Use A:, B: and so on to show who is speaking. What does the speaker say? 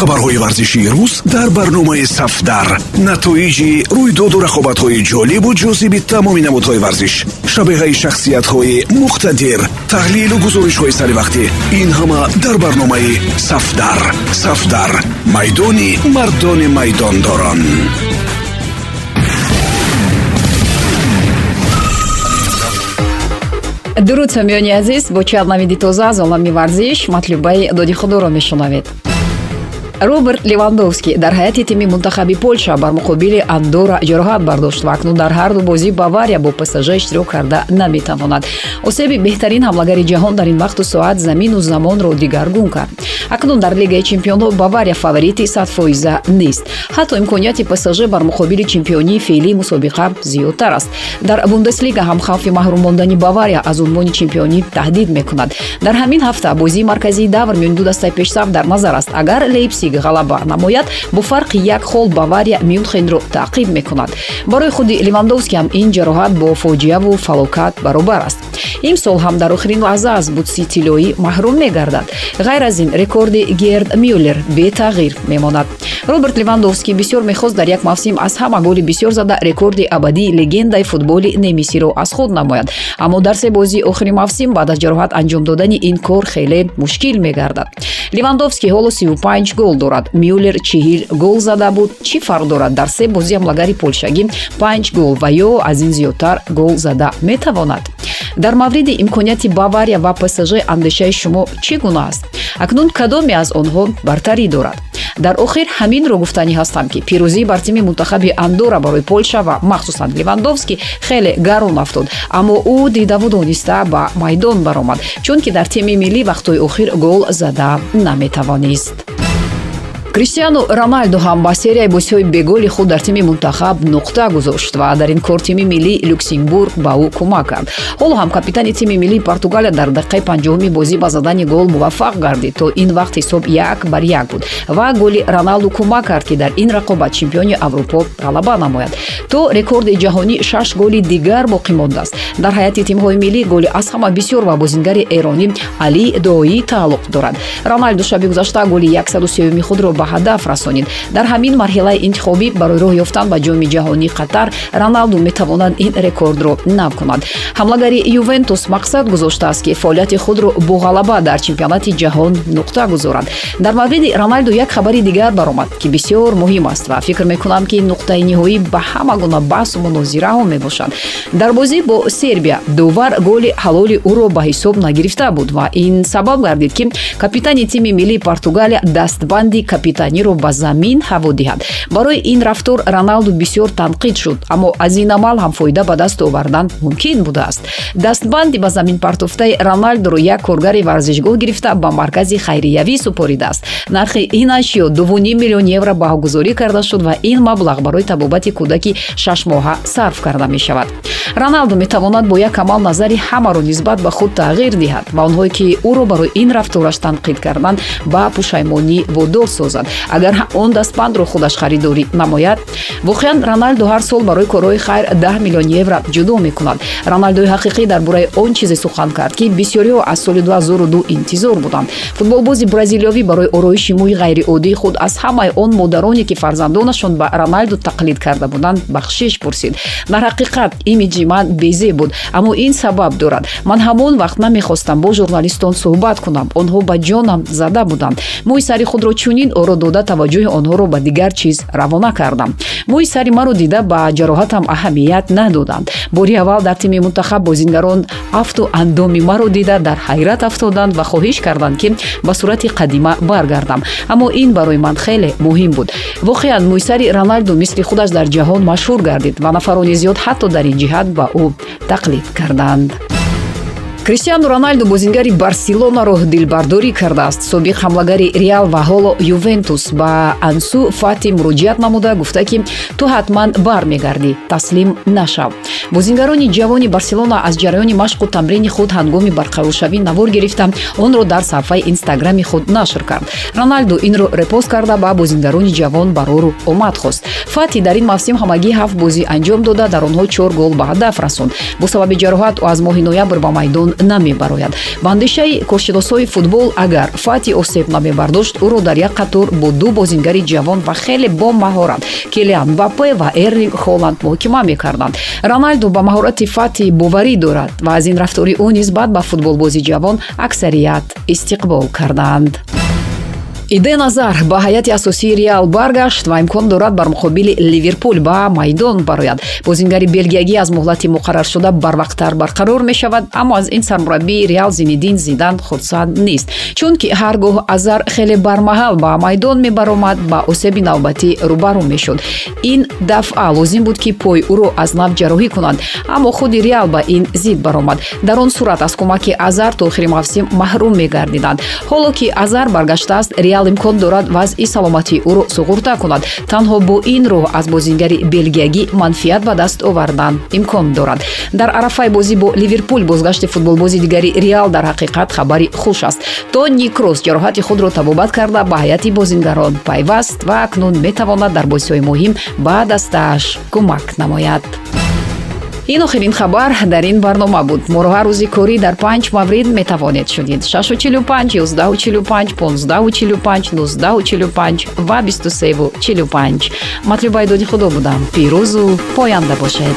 A: хабарҳои варзишии рӯз дар барномаи сафдар. Натоиҷи рӯйдоду рақобатҳои ҷолибу ҷозиби тамоми намудҳои варзиш. Шабеҳаи шахсиятҳои муқтадир. Таҳлилу гузоришҳои саривақтӣ ин ҳама дар барномаи сафдар. Сафдар. Майдони мардони майдондорон.
B: Дуруд самиёни азиз бо чанд навиди тоза аз олами варзиш матлубаи доди худоро мешунавед роберт левандовский дар ҳайати тими мунтахаби полша бар муқобили андора ҷароҳат бардошт ва акнун дар ҳарду бозӣ бавария бо псж иштирок карда наметавонад осеби беҳтарин ҳамлагари ҷаҳон дар ин вақту соат замину замонро дигаргун кард. Акнун дар лигаи чемпионҳо бавария фаворити садфоиза нест. Ҳатто имконияти псж бар муқобили чемпионии феълии мусобиқа зиёдтар аст. Дар бундеслига ҳам хавфи маҳрум мондани бавария аз унвони чемпионӣ таҳдид мекунад. Дар ҳамин ҳафта бозии марказии давр миёни ду дастаи пешсаф дар назар аст. Агар лейпсиг лиг ғалаба намояд бо фарқи як хол бавария мюнхенро таъқиб мекунад. Барои худи левандовски ҳам ин ҷароҳат бо фоҷиаву фалокат баробар аст имсол ҳам дар охирин лаҳза аз бутси тиллоӣ маҳрум мегардад. Ғайр аз ин рекорди герд мюллер бетағйир мемонад. Роберт левандовский бисёр мехост дар як мавсим аз ҳама голи бисёр зада рекорди абадии легендаи футболи немисиро аз худ намояд. Аммо дар се бозии охири мавсим баъд аз ҷароҳат анҷом додани ин кор хеле мушкил мегардад. Левандовский ҳоло 35 гол дорад. Мюллер чил гол зада буд. Чӣ фарқ дорад? Дар се бозӣ ҳамлагари полшагӣ панҷ гол ва ё аз ин зиёдтар гол зада метавонад дар мавриди имконияти бавария ва псж андешаи шумо чӣ гуна аст? Акнун кадоме аз онҳо бартарӣ дорад? Дар охир ҳаминро гуфтанӣ ҳастам ки пирӯзӣ бар тими мунтахаби андора барои полша ва махсусан левандовский хеле гарон афтод. Аммо ӯ дидаву дониста ба майдон баромад чунки дар тими миллӣ вақтҳои охир гол зада наметавонист криштиану роналду ҳам ба серияи бозиҳои беголи худ дар тими мунтахаб нуқта гузошт ва дар ин кор тими миллии люксембург ба ӯ кӯмак кард. Ҳоло ҳам капитани тими миллии португалия дар дақиқаи панҷоҳуми бозӣ ба задани гол муваффақ гардид то ин вақт ҳисоб як бар як буд. Ва голи роналду кӯмак кард ки дар ин рақобат чемпиони аврупо ғалаба намояд. То рекорди ҷаҳонӣ шаш голи дигар боқӣ мондааст. Дар ҳайати тимҳои миллӣ голи аз ҳама бисёр ба бозингари эронӣ али доӣ тааллуқ дорад. Роналду шаби гузашта голи 130 худро ба ҳадаф расонид дар ҳамин марҳилаи интихобӣ барои роҳ ёфтан ба ҷоми ҷаҳонии қатар роналду метавонад ин рекордро нав кунад. Ҳамлагари ювентус мақсад гузоштааст ки фаъолияти худро бо ғалаба дар чемпионати ҷаҳон нуқта гузорад. Дар мавриди роналду як хабари дигар баромад ки бисёр муҳим аст ва фикр мекунам ки нуқтаи ниҳоӣ ба ҳама гуна баҳсу мунозираҳо мебошад. Дар бозӣ бо сербия дувар голи ҳалоли ӯро ба ҳисоб нагирифта буд ва ин сабаб гардид ки капитани тими миллии португалия дастбанди капитан капитаниро ба замин ҳаво диҳад. Барои ин рафтор роналду бисёр танқид шуд аммо аз ин амал ҳам фоида ба даст овардан мумкин будааст. Дастбанди ба замин партофтаи роналдуро як коргари варзишгоҳ гирифта ба маркази хайриявӣ супоридааст. Нархи ин ашё дувуним миллион евро баҳогузорӣ карда шуд ва ин маблағ барои табобати кӯдаки шашмоҳа сарф карда мешавад. Роналду метавонад бо як амал назари ҳамаро нисбат ба худ тағйир диҳад ва онҳое ки ӯро барои ин рафтораш танқид карданд ба пушаймонӣ водор созад созад агар он дастбандро худаш харидорӣ намояд воқеан роналдо ҳар сол барои корҳои хайр 10 миллион евро ҷудо мекунад. Роналдои ҳақиқӣ дар бораи он чизе сухан кард ки бисёриҳо аз соли 2002 интизор буданд. Футболбози бразилиёвӣ барои ороиши мӯи ғайриоддии худ аз ҳамаи он модароне ки фарзандонашон ба роналдо тақлид карда буданд бахшиш пурсид. Дар ҳақиқат имиҷи ман безеб буд аммо ин сабаб дорад. Ман ҳамон вақт намехостам бо журналистон суҳбат кунам. Онҳо ба ҷонам зада буданд. Мӯи сари худро чунин оро дода таваҷҷӯҳи онҳоро ба дигар чиз равона кардам. Мӯи сари маро дида ба ҷароҳатам аҳамият надоданд бори аввал дар тими мунтахаб бозингарон афту андоми маро дида дар ҳайрат афтоданд ва хоҳиш карданд ки ба сурати қадима баргардам. Аммо ин барои ман хеле муҳим буд. Воқеан мӯйсари роналду мисли худаш дар ҷаҳон машҳур гардид ва нафарони зиёд ҳатто дар ин ҷиҳат ба ӯ тақлид карданд криштиану роналду бозингари барселонаро дилбардорӣ кардааст. Собиқ ҳамлагари реал ва ҳоло ювентус ба ансу фати муроҷиат намуда гуфта ки ту ҳатман бармегардӣ таслим нашав. Бозингарони ҷавони барселона аз ҷараёни машқу тамрини худ ҳангоми барқароршавӣ навор гирифта. Онро дар саҳифаи инстаграми худ нашр кард. Роналду инро репост карда ба бозингарони ҷавон барору омад хост. Фати дар ин мавсим ҳамагӣ ҳафт бозӣ анҷом дода дар онҳо чор гол ба ҳадаф расонд. Бо сабаби ҷароҳат ӯ аз моҳи ноябр ба майдон намебарояд. Ба андешаи коршиносҳои футбол агар фати осеб намебардошт ӯро дар як қатор бо ду бозингари ҷавон ва хеле бо маҳорат килиан мбаппе ва эрлинг холланд муҳокима мекарданд. Роналду ба маҳорати фати боварӣ дорад ва аз ин рафтори ӯ нисбат ба футболбози ҷавон аксарият истиқбол карданд иде назар ба ҳайати асосии реал баргашт ва имкон дорад бар муқобили ливерпул ба майдон барояд. Бозингари белгиягӣ аз муҳлати муқарраршуда барвақттар барқарор мешавад аммо аз ин сармураббии реал зинидин зидан хурсанд нест. Чунки ҳар гоҳ азар хеле бармаҳал ба майдон мебаромад ба осеби навбатӣ рӯбарӯ мешуд. Ин дафъа лозим буд ки пой ӯро аз нав ҷарроҳӣ кунанд аммо худи реал ба ин зид баромад. Дар он сурат аз кӯмаки азар то охири мавсим маҳрум мегардиданд. Ҳоло ки азар баргаштааст реал реал имкон дорад вазъи саломатии ӯро суғурта кунад танҳо бо ин роҳ аз бозингари белгиягӣ манфиат ба даст овардан имкон дорад. Дар арафаи бозӣ бо ливерпул бозгашти футболбози дигари реал дар ҳақиқат хабари хуш аст. Тони крос ҷароҳати худро табобат карда ба ҳайати бозингарон пайваст ва акнун метавонад дар бозиҳои муҳим ба дастааш кӯмак намояд ин охирин хабар дар ин барнома буд. Моро рӯзи корӣ дар панҷ маврид метавонед шунид 645 145 1545 1945 ва 2345 матлубаи доди худо будам. Пирӯзу поянда бошед